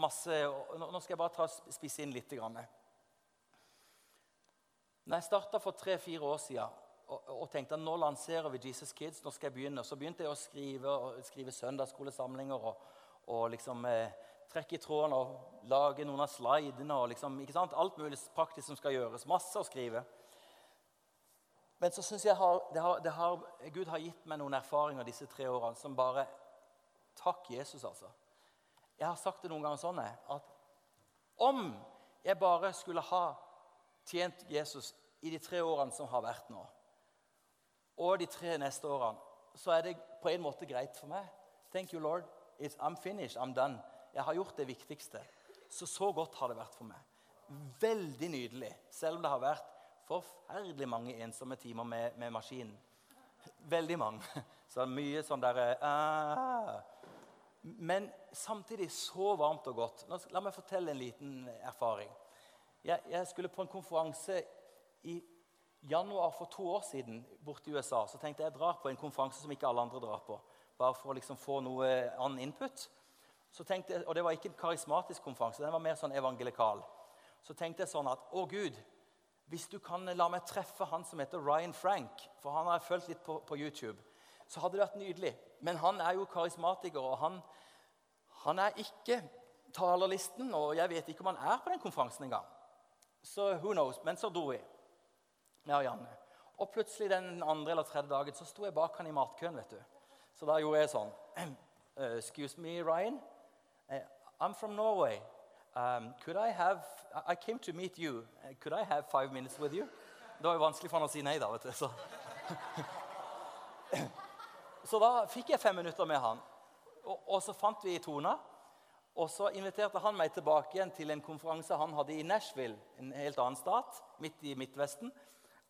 S1: Masse, nå skal jeg bare ta spisse inn litt. Grann. Når jeg starta for tre-fire år siden og, tenkte at nå lanserer vi Jesus Kids. nå skal jeg begynne. Så begynte jeg å skrive, skrive søndagsskolesamlinger og, og liksom eh, trekke i tråden og lage noen av slidene. og liksom, ikke sant? Alt mulig praktisk som skal gjøres. Masse å skrive. Men så syns jeg har, det har, det har, Gud har gitt meg noen erfaringer disse tre årene som bare Takk, Jesus, altså. Jeg har sagt det noen ganger sånn at om jeg bare skulle ha tjent Jesus i de tre årene som har vært nå, og de tre neste årene, så er det på en måte greit for meg. Thank you, Lord. It's, I'm finished. I'm done. Jeg har gjort det viktigste. Så så godt har det vært for meg. Veldig nydelig, selv om det har vært forferdelig mange ensomme timer med, med maskinen. Veldig mange. (laughs) Så mye sånn derre uh, Men samtidig så varmt og godt. Nå, la meg fortelle en liten erfaring. Jeg, jeg skulle på en konferanse i januar for to år siden borte i USA så tenkte jeg jeg drar på en konferanse som ikke alle andre drar på. Bare for å liksom få noe annen input. Jeg, og det var ikke en karismatisk konferanse, den var mer sånn evangelikal. Så tenkte jeg sånn at å Gud, hvis du kan la meg treffe han som heter Ryan Frank, for han har jeg fulgt litt på, på, YouTube, så hadde det vært nydelig. Men han er jo karismatiker, og han, han er ikke talerlisten. Og jeg vet ikke om han er på den konferansen engang. Så who knows? Men så dro vi med Janne. Og plutselig den andre eller tredje dagen så sto jeg bak han i matkøen. vet du. Så da gjorde jeg sånn. Uh, (clears throat) excuse me, Ryan. Uh, I'm from Norway. Um, could I have I came to meet you. Uh, could I have five minutes with you? Det var jo vanskelig for han å si nei, da. vet du. Så, (clears throat) så da fikk jeg fem minutter med han. Og, og så fant vi tona. Og så inviterte han meg tilbake igjen til en konferanse han hadde i Nashville, en helt annen stat, midt i Midtvesten.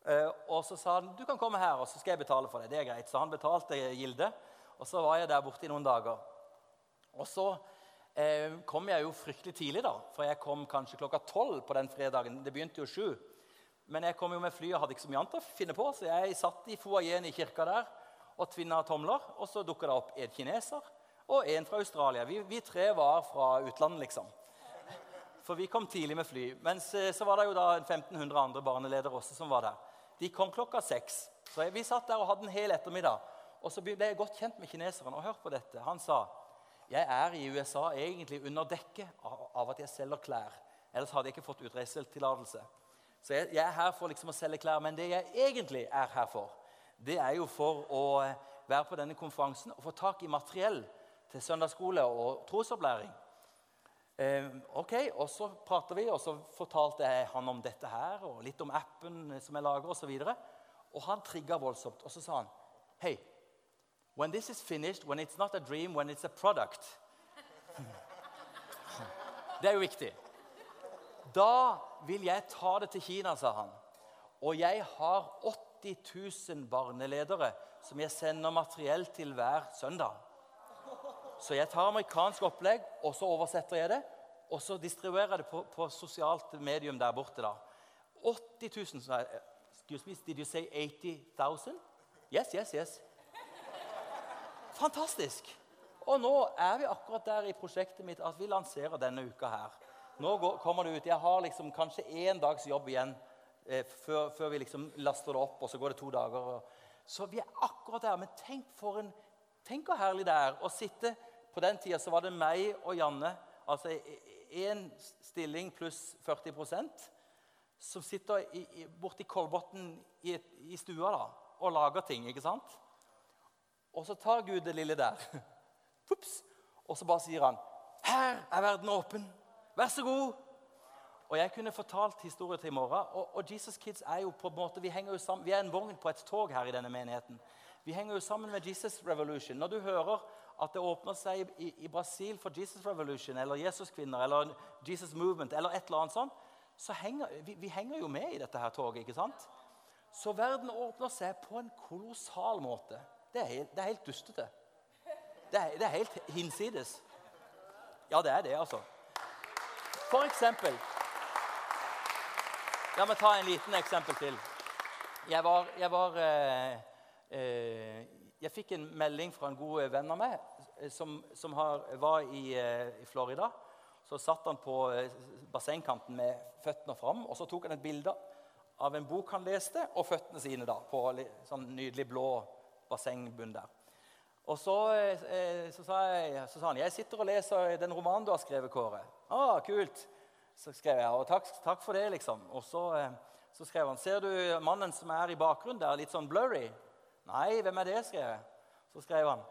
S1: Eh, og så sa han du kan komme her, og så skal jeg betale for deg. Det er greit. Så han betalte gilde. Og så var jeg der borte i noen dager. Og så eh, kom jeg jo fryktelig tidlig, da. For jeg kom kanskje klokka tolv på den fredagen. Det begynte jo sju. Men jeg kom jo med fly og hadde ikke så mye annet å finne på, så jeg satt i foajeen i kirka der og tvinna tomler. Og så dukka det opp en kineser og en fra Australia. Vi, vi tre var fra utlandet, liksom. For vi kom tidlig med fly. Mens eh, så var det jo da 1500 andre barneledere også som var der. De kom klokka seks. Så vi satt der og hadde en hel ettermiddag. Og så ble jeg godt kjent med kineseren. og hørte på dette. Han sa jeg er i USA egentlig under dekke av at jeg selger klær. Ellers hadde jeg ikke fått utreisetillatelse. Så jeg, jeg, er her for liksom å selge klær. Men det jeg egentlig er her for, det er jo for å eh, være på denne konferansen og få tak i materiell til søndagsskole og trosopplæring. Eh, ok, og Så prater vi, og så fortalte jeg han om dette her, og litt om appen som jeg lager osv. Og, så og han trigga voldsomt. Og så sa han Hei, when this is finished, when it's not a dream, when it's a product (laughs) Det er jo viktig. Da vil jeg ta det til Kina, sa han. Og jeg har 80 000 barneledere som jeg sender materiell til hver søndag. Så jeg tar amerikansk opplegg, og så oversetter jeg det. Og så distribuerer jeg det på, på sosialt medium der borte. da. 80 000 sa jeg. Excuse me, did you say 80 000? Yes, yes, yes. Fantastisk. Og nå er vi akkurat der i prosjektet mitt at vi lanserer denne uka her. Nå går, kommer det ut. Jeg har liksom kanskje én dags jobb igjen eh, før, før, vi liksom laster det opp, og så går det to dager. Så vi er akkurat der. Men tenk for en, tenk hvor herlig det er å sitte På den tida så var det meg og Janne, altså én stilling pluss 40% som sitter i, i, borti Kolbotn i, i, stua da, og lager ting. ikke sant? Og så tar Gud det lille der. (laughs) Ups, og så bare sier han, 'Her er verden åpen. Vær så god.' Og Jeg kunne fortalt historier til i morgen. Og, og, Jesus Kids er jo på en måte, Vi henger jo sammen, vi er en vogn på et tog her i denne menigheten. Vi henger jo sammen med Jesus Revolution. Når du hører at det åpner seg i, i Brasil for Jesus Revolution eller Jesuskvinner eller Jesus Movement eller et eller annet sånt, så henger vi, vi henger jo med i dette her toget. ikke sant? Så verden åpner seg på en kolossal måte. Det er, helt, det er helt dustete. Det er, det er helt hinsides. Ja, det er det, altså. For eksempel La meg ta en liten eksempel til. Jeg var, jeg, var eh, eh, jeg fikk en melding fra en god venn av meg eh, som, som har, var i, eh, i, Florida. Så satt han på eh, bassengkanten med føttene fram, og så tok han et bilde av en bok han leste, og føttene sine da, på sånn nydelig blå bassengbunn der. Og så, så, sa jeg, så, sa han jeg sitter og leser den romanen du har skrevet, Kåre. Ah, kult. Så skrev jeg og takk, takk for det, liksom. Og så, så, skrev han Ser du mannen som er i bakgrunnen der, litt sånn blurry? Nei, hvem er det? skrev jeg. Så skrev han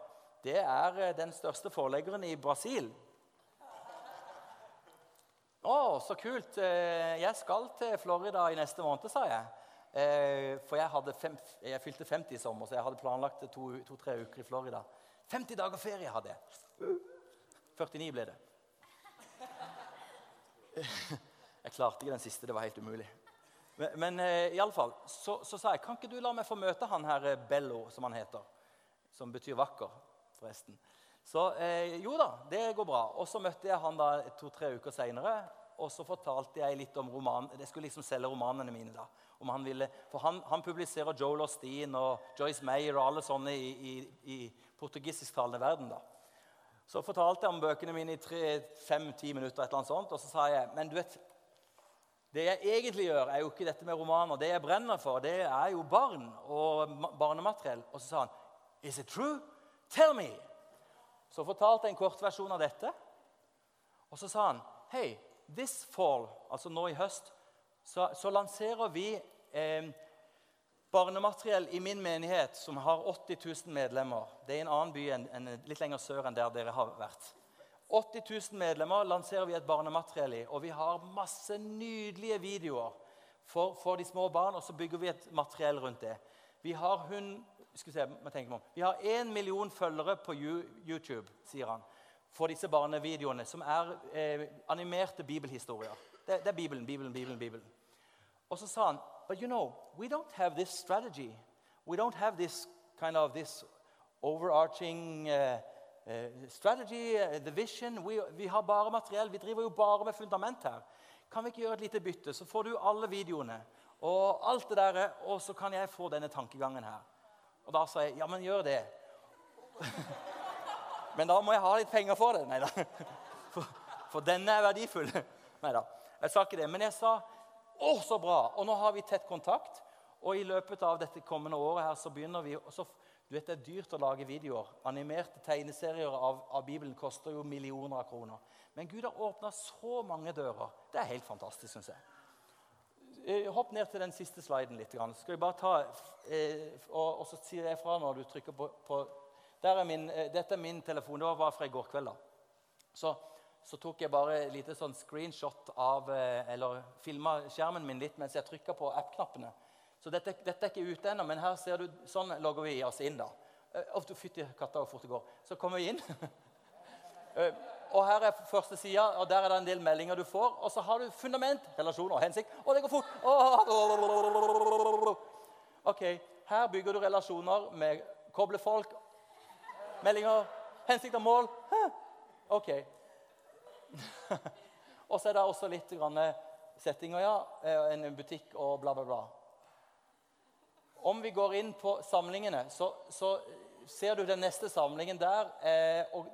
S1: Det er eh, den største forleggeren i Brasil. Å, så kult. Eh, jeg skal til Florida i neste måned, sa jeg. For jeg, fem, jeg fylte 50 i sommer, så jeg hadde planlagt to-tre to, uker i Florida. 50 dager ferie hadde jeg. 49 ble det. (laughs) Jeg klarte ikke den siste. Det var helt umulig. Men, men eh, iallfall så, så sa jeg kan ikke du la meg få møte han her eh, Bello, som han heter. Som betyr vakker, forresten. Så eh, jo da, det går bra. Og så møtte jeg han da to-tre uker seinere. Og så fortalte jeg litt om romanen. Jeg skulle liksom selge romanene mine. da. Om han ville, for han, han publiserer Joel Osteen og Joyce Mayer og alle sånne i, i, i portugisisktalende verden. da. Så fortalte jeg om bøkene mine i fem-ti minutter, et eller annet sånt, og så sa jeg men du vet, det jeg egentlig gjør, er jo ikke dette med romaner. Det jeg brenner for, det er jo barn og barnemateriell. Og så sa han Is it true? Tell me! Så fortalte jeg en kortversjon av dette. Og så sa han Hei, this fall, altså nå i høst, så, så lanserer vi eh, barnemateriell i min menighet, som har 80 000 medlemmer Det er en annen by en, en, litt lenger sør enn der dere har vært. 80 000 medlemmer lanserer vi et barnemateriell i. Og vi har masse nydelige videoer for, for de små barn, og så bygger vi et materiell rundt det. Vi har hun, skal se, meg om, vi har én million følgere på YouTube, sier han, for disse barnevideoene, som er eh, animerte bibelhistorier. Det, det er Bibelen, Bibelen, Bibelen. Bibelen. Og så sa han But you know, we don't have this strategy. We don't have this kind of this overarching uh, strategy, uh, the vision. vi, vi har bare materiell. Vi driver jo bare med fundament her. Kan vi ikke gjøre et lite bytte, så får du alle videoene og alt det der, og så kan jeg få denne tankegangen her. Og da sa jeg ja, men gjør det. (laughs) men da må jeg ha litt penger for det. Nei da. (laughs) For, for denne er verdifull. (laughs) Neida, jeg sa ikke det. Men jeg sa 'Å, så bra!' Og nå har vi tett kontakt. Og i løpet av dette kommende året her så begynner vi så, Du vet, Det er dyrt å lage videoer. Animerte tegneserier av, av Bibelen koster jo millioner av kroner. Men Gud har åpna så mange dører. Det er helt fantastisk, syns jeg. Eh, hopp ned til den siste sliden litt. Skal vi bare ta, eh, og, og, så sier jeg fra når du trykker på, på er min, eh, Dette er min telefon. Det var bare fra i går kveld. da. Så, så, tok jeg bare et lite sånn screenshot av Eller filma skjermen min litt mens jeg trykka på app-knappene. Så dette, dette, er ikke ute ennå, men her ser du, sånn logger vi oss inn. da. Oh, Fytti katta, hvor fort det går. Så kommer vi inn. (laughs) og her er første sida, og der er det en del meldinger du får. Og så har du fundament, relasjoner og hensikt. Å, det går fort! (laughs) Ok, Her bygger du relasjoner med koble folk, meldinger, hensikt og mål. Ok. (laughs) og så er det også litt settinger, ja. Eh, en butikk og bla, bla, bla. Om vi går inn på samlingene, så, så ser du den neste samlingen der. Eh, og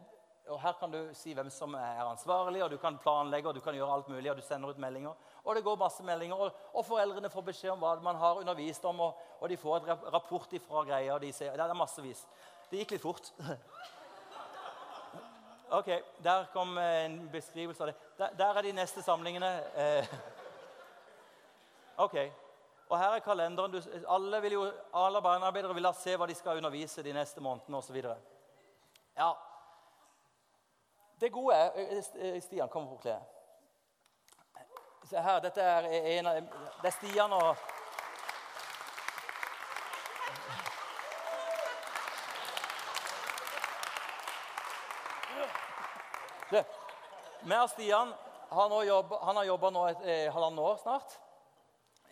S1: og Her kan du si hvem som er ansvarlig, og du kan planlegge og du kan gjøre alt mulig. og du sender ut meldinger, og det går masse meldinger, og, og foreldrene får beskjed om hva man har undervist om, og, og de får et rapport ifra greia. og de sier, Det er massevis. Det gikk litt fort. (laughs) Ok, Der kom en beskrivelse av det. Der, der er de neste samlingene. Eh. (laughs) Ok, og Her er kalenderen. Du, alle, vil alle barnearbeidere vil da se hva de skal undervise de neste månedene osv. Ja, det gode er Stian, kom på til. Se her, dette er en av Det er Stian og Det. Meg Stian han har jobba nå et eh, halvannet år snart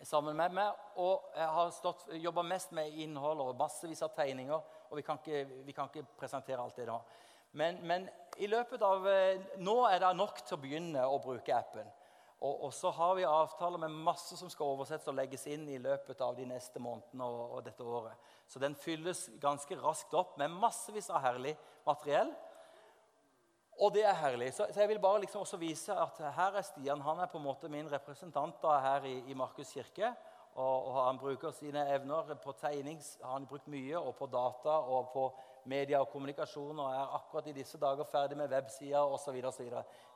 S1: sammen med meg. Og jeg har jobba mest med innhold og massevis av tegninger. Og vi kan ikke, vi kan ikke presentere alt det da. Men, men, i løpet av eh, Nå er det nok til å begynne å bruke appen. Og, og, så har vi avtaler med masse som skal oversettes og legges inn i løpet av de neste månedene og, og dette året. Så den fylles ganske raskt opp med massevis av herlig materiell. Og det er herlig. Så, så jeg vil bare liksom også vise at her er Stian. Han er på en måte min representant da, her i, i Markus kirke. Og, og, han bruker sine evner på tegning har han brukt mye, og på data og på media og kommunikasjon og er akkurat i disse dager ferdig med websider osv.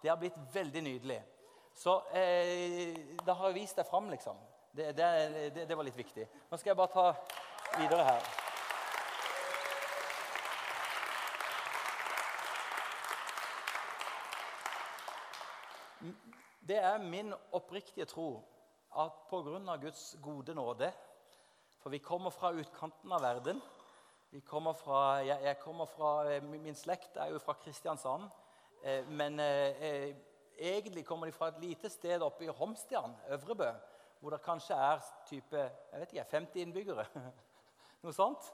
S1: Det har blitt veldig nydelig. Så eh, da har vist deg fram, liksom. Det, det, det, det, var litt viktig. Nå skal jeg bare ta videre her. Det er min oppriktige tro at pga. Guds gode nåde For vi kommer fra utkanten av verden. Kommer Fra, jeg, jeg, kommer fra, eh, Min slekt er jo fra Kristiansand. Eh, men eh, egentlig kommer de fra et lite sted oppe i Homstian, Øvrebø, hvor det kanskje er type, jeg vet ikke, 50 innbyggere. (laughs) Noe sånt.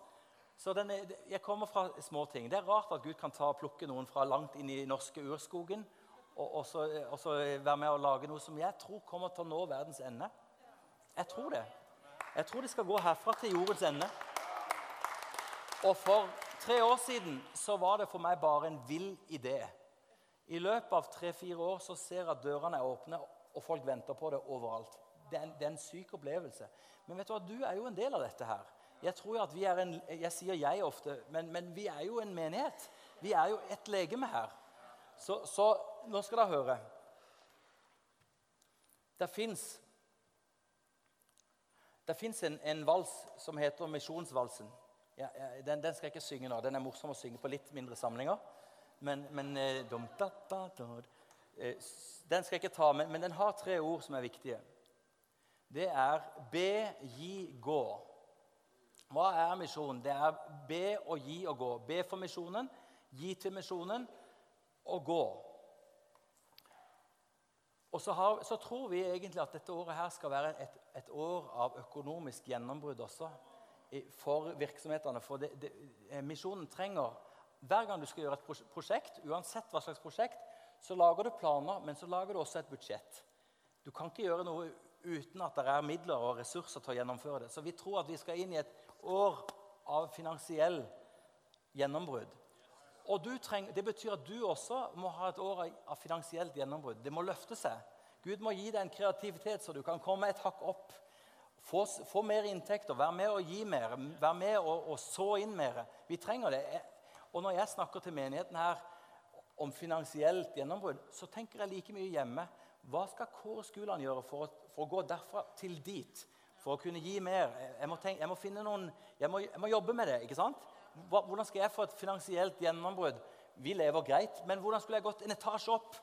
S1: Så er, Jeg kommer fra små ting. Det er rart at Gud kan ta og plukke noen fra langt inn i norske urskogen og, og, så, og så være med og lage noe som jeg tror kommer til å nå verdens ende. Jeg tror det. Jeg tror det skal gå herfra til jordens ende. Og for tre år siden så var det for meg bare en vill idé. I løpet av tre-fire år så ser jeg at dørene er åpne, og folk venter på det overalt. Det er, en, det er en syk opplevelse. Men vet du hva, du er jo en del av dette her. Jeg tror jo at vi er en, jeg sier jeg ofte, men, men vi er jo en menighet. Vi er jo et legeme her. Så, så nå skal dere høre. Det fins en, en vals som heter Misjonsvalsen. Ja, den, den, skal jeg ikke synge nå. Den er morsom å synge på litt mindre samlinger. Men, men eh, dum, da, da, da. Eh, Den skal jeg ikke ta, men, men, den har tre ord som er viktige. Det er be, gi, gå. Hva er misjon? Det er be og gi og gå. Be for misjonen, gi til misjonen og gå. Og så, har, så, tror vi egentlig at dette året her skal være et, et år av økonomisk gjennombrudd også for virksomhetene. For det, det, eh, misjonen trenger Hver gang du skal gjøre et prosjekt, uansett hva slags prosjekt, så lager du planer, men så lager du også et budsjett. Du kan ikke gjøre noe uten at det er midler og ressurser til å gjennomføre det. Så vi tror at vi skal inn i et år av finansiell gjennombrudd. Og treng, Det betyr at du også må ha et år av finansielt gjennombrudd. Det må løfte seg. Gud må gi deg en kreativitet, så du kan komme et hakk opp. Få, få mer inntekter, være med å gi mer, være med å, og så inn mer. Vi trenger det. Og når jeg snakker til menigheten her om finansielt gjennombrudd, så tenker jeg like mye hjemme. Hva skal kårskolene gjøre for å, for å, gå derfra til dit? For å kunne gi mer? Jeg må, tenke, jeg må finne noen, jeg må, jeg må, jobbe med det. ikke sant? Hvordan skal jeg få et finansielt gjennombrudd? Vi lever greit, men hvordan skulle jeg gått en etasje opp?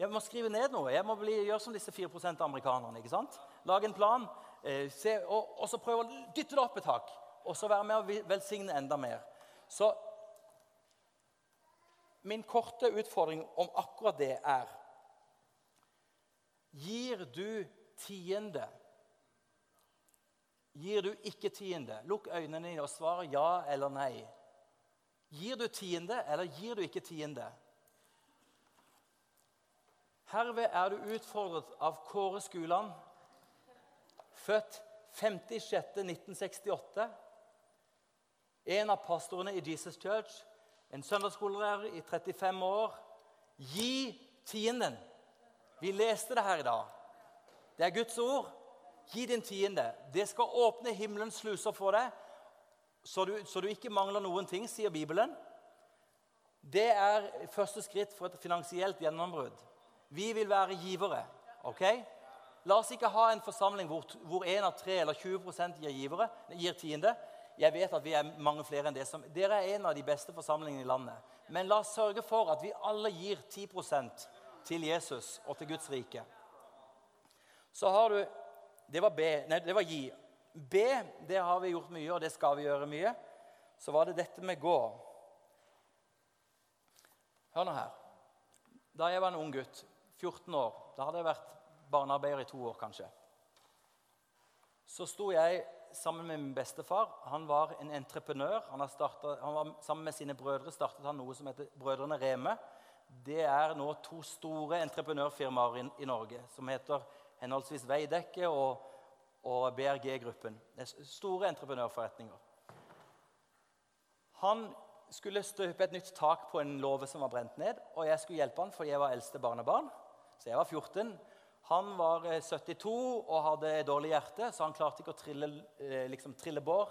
S1: Jeg må skrive ned noe. Jeg må bli, gjøre som disse 4 av amerikanerne. ikke sant? Lage en plan, eh, se, og, og, så prøve å dytte det opp et tak. Og så være med å velsigne enda mer. Så min korte utfordring om akkurat det er Gir du tiende? Gir du ikke tiende? Lukk øynene dine og svar ja eller nei. Gir du tiende, eller gir du ikke tiende? Herved er du utfordret av Kåre Skuland, født 56.1968, En av pastorene i Jesus Church, en søndagsskolelærer i 35 år. Gi tienden. Vi leste det her i dag. Det er Guds ord. Gi din tiende. Det skal åpne himmelens sluser for deg, så du, så du ikke mangler noen ting, sier Bibelen. Det er første skritt for et finansielt gjennombrudd. Vi vil være givere. ok? La oss ikke ha en forsamling hvor, hvor 1 av 3 eller 20 gir, givere, gir tiende. Jeg vet at vi er mange flere enn det. Som, dere er en av de beste forsamlingene i landet. Men la oss sørge for at vi alle gir 10% til Jesus og til Guds rike. Så har du Det var B. Nei, det var gi. B, det har vi gjort mye, og det skal vi gjøre mye. Så var det dette med gå. Hør nå her. Da jeg var en ung gutt, 14 år. Da hadde jeg vært barnearbeider i to år, kanskje. Så sto jeg sammen med min bestefar. Han var en entreprenør. Han, startet, han var, sammen med sine brødre startet han noe som heter Brødrene Reme. Det er nå to store entreprenørfirmaer i, i Norge som heter henholdsvis Veidekke og, og BRG-gruppen. Store entreprenørforretninger. Han skulle støpe et nytt tak på en låve som var brent ned. Og jeg skulle hjelpe han, for jeg var eldste barnebarn. Så jeg var 14. Han var 72 eh, og hadde dårlig hjerte, så han klarte ikke å trille, eh, liksom, trille bår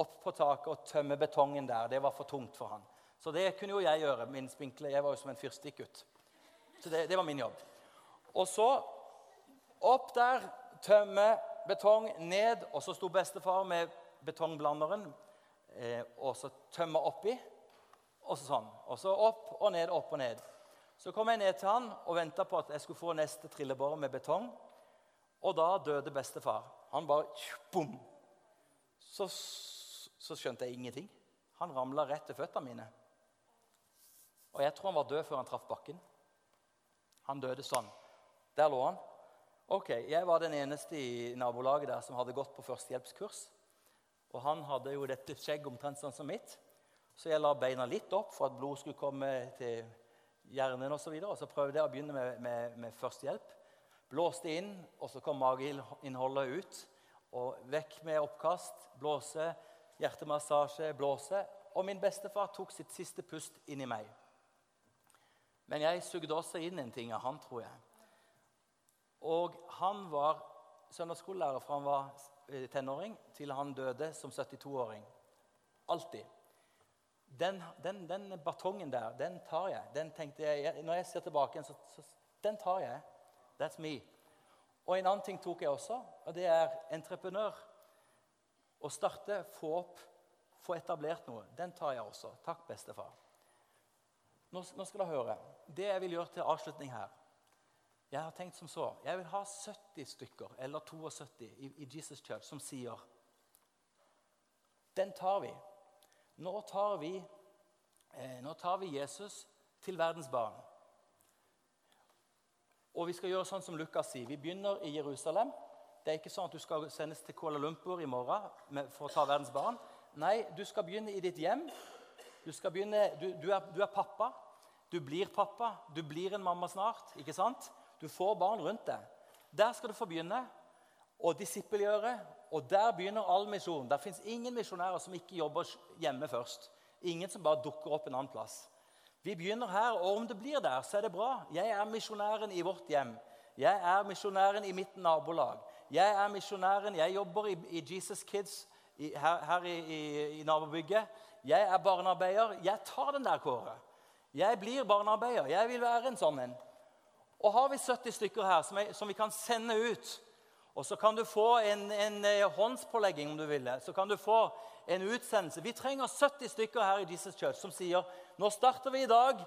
S1: opp på taket og tømme betongen der. Det var for tungt for han. Så det kunne jo jeg gjøre. min spinkle. Jeg var jo som en fyrstikkgutt. Så det, det, var min jobb. Og så opp der, tømme betong, ned. Og så sto bestefar med betongblanderen eh, og så tømme oppi. Og så sånn. Og så opp og ned, opp og ned. Så kom jeg ned til han og venta på at jeg skulle få neste trillebår med betong. Og da døde bestefar. Han bare bom. Så, så skjønte jeg ingenting. Han ramla rett til føttene mine. Og jeg tror han var død før han traff bakken. Han døde sånn. Der lå han. Ok, Jeg var den eneste i nabolaget der som hadde gått på førstehjelpskurs. Og han hadde jo dette skjegget omtrent sånn som mitt. Så jeg la beina litt opp for at blod skulle komme til hjernen osv. Og, så og så prøvde jeg å begynne med, med, med førstehjelp. Blåste inn, og så kom mageinnholdet ut. Og vekk med oppkast, blåse, hjertemassasje, blåse. Og min bestefar tok sitt siste pust inn i meg. Men jeg sugde også inn en ting av han, tror jeg. Og han var søndagsskolelærer fra han var eh, tenåring til han døde som 72-åring. Alltid. Den, den, den, batongen der, den tar jeg. Den tenkte jeg, Når jeg ser tilbake, så, så den tar jeg. That's me. Og en annen ting tok jeg også, og det er entreprenør. Å starte, få opp, få etablert noe. Den tar jeg også. Takk, bestefar. Nå, nå skal dere høre. Det jeg vil gjøre til avslutning her Jeg har tenkt som så. Jeg vil ha 70 stykker, eller 72, i, i Jesus Church som sier Den tar vi. Nå tar vi, eh, nå tar vi Jesus til verdens barn. Og vi skal gjøre sånn som Lukas sier. Vi begynner i Jerusalem. Det er ikke sånn at du skal sendes til Kuala Lumpur i morgen for å ta verdens barn. Nei, du skal begynne i ditt hjem. Du, begynne, du, du, er, du er pappa. Du blir pappa, du blir en mamma snart. ikke sant? Du får barn rundt deg. Der skal du få begynne å disippelgjøre. Og der begynner all misjon. Der fins ingen misjonærer som ikke jobber hjemme først. Ingen som bare dukker opp en annen plass. Vi begynner her, og om det blir der, så er det bra. Jeg er misjonæren i vårt hjem. Jeg er misjonæren i mitt nabolag. Jeg er misjonæren, jeg jobber i, i Jesus Kids i, her, her i, i, i nabobygget. Jeg er barnearbeider. Jeg tar den der, Kåre. Jeg blir barnearbeider. Jeg vil være en sånn en. Og har vi 70 stykker her som, er, som, vi kan sende ut, og så kan du få en, en, eh, håndspålegging om du vil, så kan du få en utsendelse. Vi trenger 70 stykker her i Jesus Church som sier nå starter vi i dag.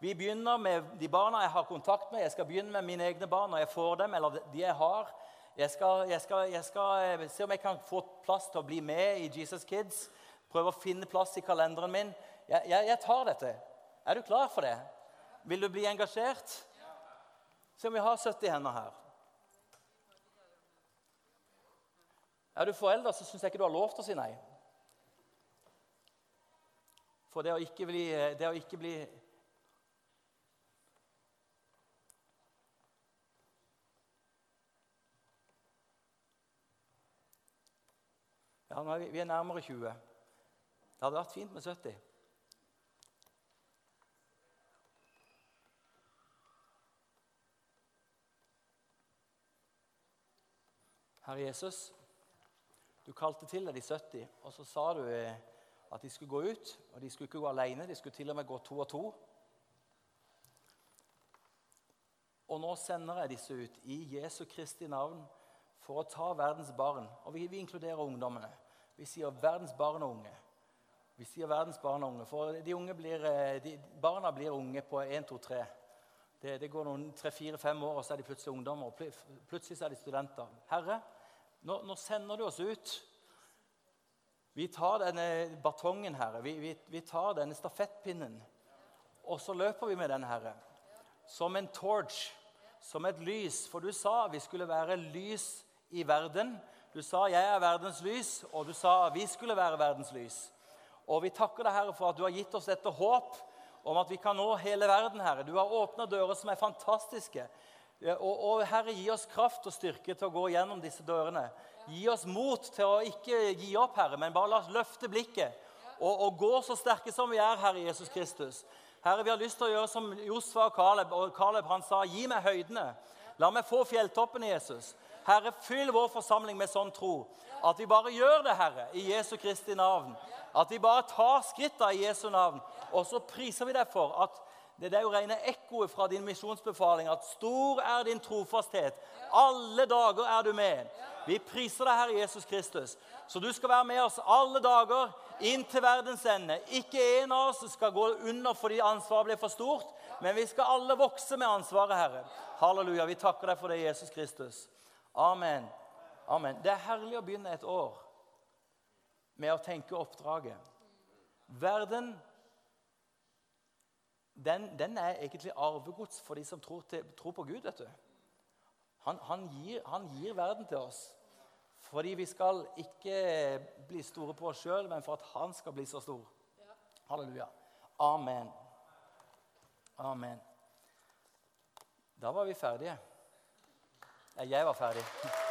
S1: Vi begynner med de barna jeg har kontakt med. Jeg skal begynne med mine egne barn når jeg får dem, eller de jeg har. Jeg skal, jeg skal, jeg skal eh, se om jeg kan få plass til å bli med i Jesus Kids. Prøve å finne plass i kalenderen min. Jeg, jeg, tar dette. Er du klar for det? Vil du bli engasjert? Se om vi har 70 hender her. Er du forelder, så syns jeg ikke du har lov til å si nei. For det å ikke bli, det å ikke bli Ja, nå er vi, vi er nærmere 20. Det hadde vært fint med 70. Herre Jesus, du kalte til deg de 70, og så sa du eh, at de skulle gå ut. Og de skulle ikke gå alene, de skulle til og med gå to og to. Og nå sender jeg disse ut i Jesu Kristi navn for å ta verdens barn. Og vi, vi inkluderer ungdommene. Vi sier verdens barn og unge. Vi sier verdens barn og unge, For de unge blir, eh, de, barna blir unge på 1, 2, 3. Det, det går noen tre-fire-fem år, og så er de plutselig ungdommer. og Plutselig så er de studenter. Herre, nå, nå sender du oss ut. Vi tar denne batongen, Herre. Vi, vi, vi tar denne stafettpinnen. Og så løper vi med den, Herre. Som en torch, som et lys. For du sa vi skulle være lys i verden. Du sa 'jeg er verdens lys', og du sa 'vi skulle være verdens lys'. Og Vi takker deg, Herre, for at du har gitt oss dette håp om at vi kan nå hele verden. Herre. Du har åpna dører som er fantastiske. Og, og, Herre, gi oss kraft og styrke til å gå gjennom disse dørene. Gi oss mot til å ikke gi opp, Herre, men bare la oss løfte blikket og, og gå så sterke som vi er, Herre Jesus Kristus. Herre, Vi har lyst til å gjøre som Josfa og Caleb. Og Caleb han sa, 'Gi meg høydene. La meg få fjelltoppene, Jesus.' Herre, fyll vår forsamling med sånn tro. At vi bare gjør det, Herre, i Jesu Kristi navn. At vi bare tar skrittene i Jesu navn. Og så priser vi deg for at det er jo rene ekkoet fra din misjonsbefaling at stor er din trofasthet. Alle dager er du med. Vi priser deg, Herre Jesus Kristus. Så du skal være med oss alle dager inn til verdens ende. Ikke en av oss skal gå under fordi ansvaret blir for stort, men vi skal alle vokse med ansvaret, Herre. Halleluja. Vi takker deg for det, Jesus Kristus. Amen. Amen. Det er herlig å begynne et år med å tenke oppdraget. Verden den, den er egentlig arvegods for de som tror, til, tror på Gud. vet du. Han, han, gir, han, gir, verden til oss fordi vi skal ikke bli store på oss sjøl, men for at han skal bli så stor. Halleluja. Amen. Amen. Da var vi ferdige. Jeg var ferdig. (laughs)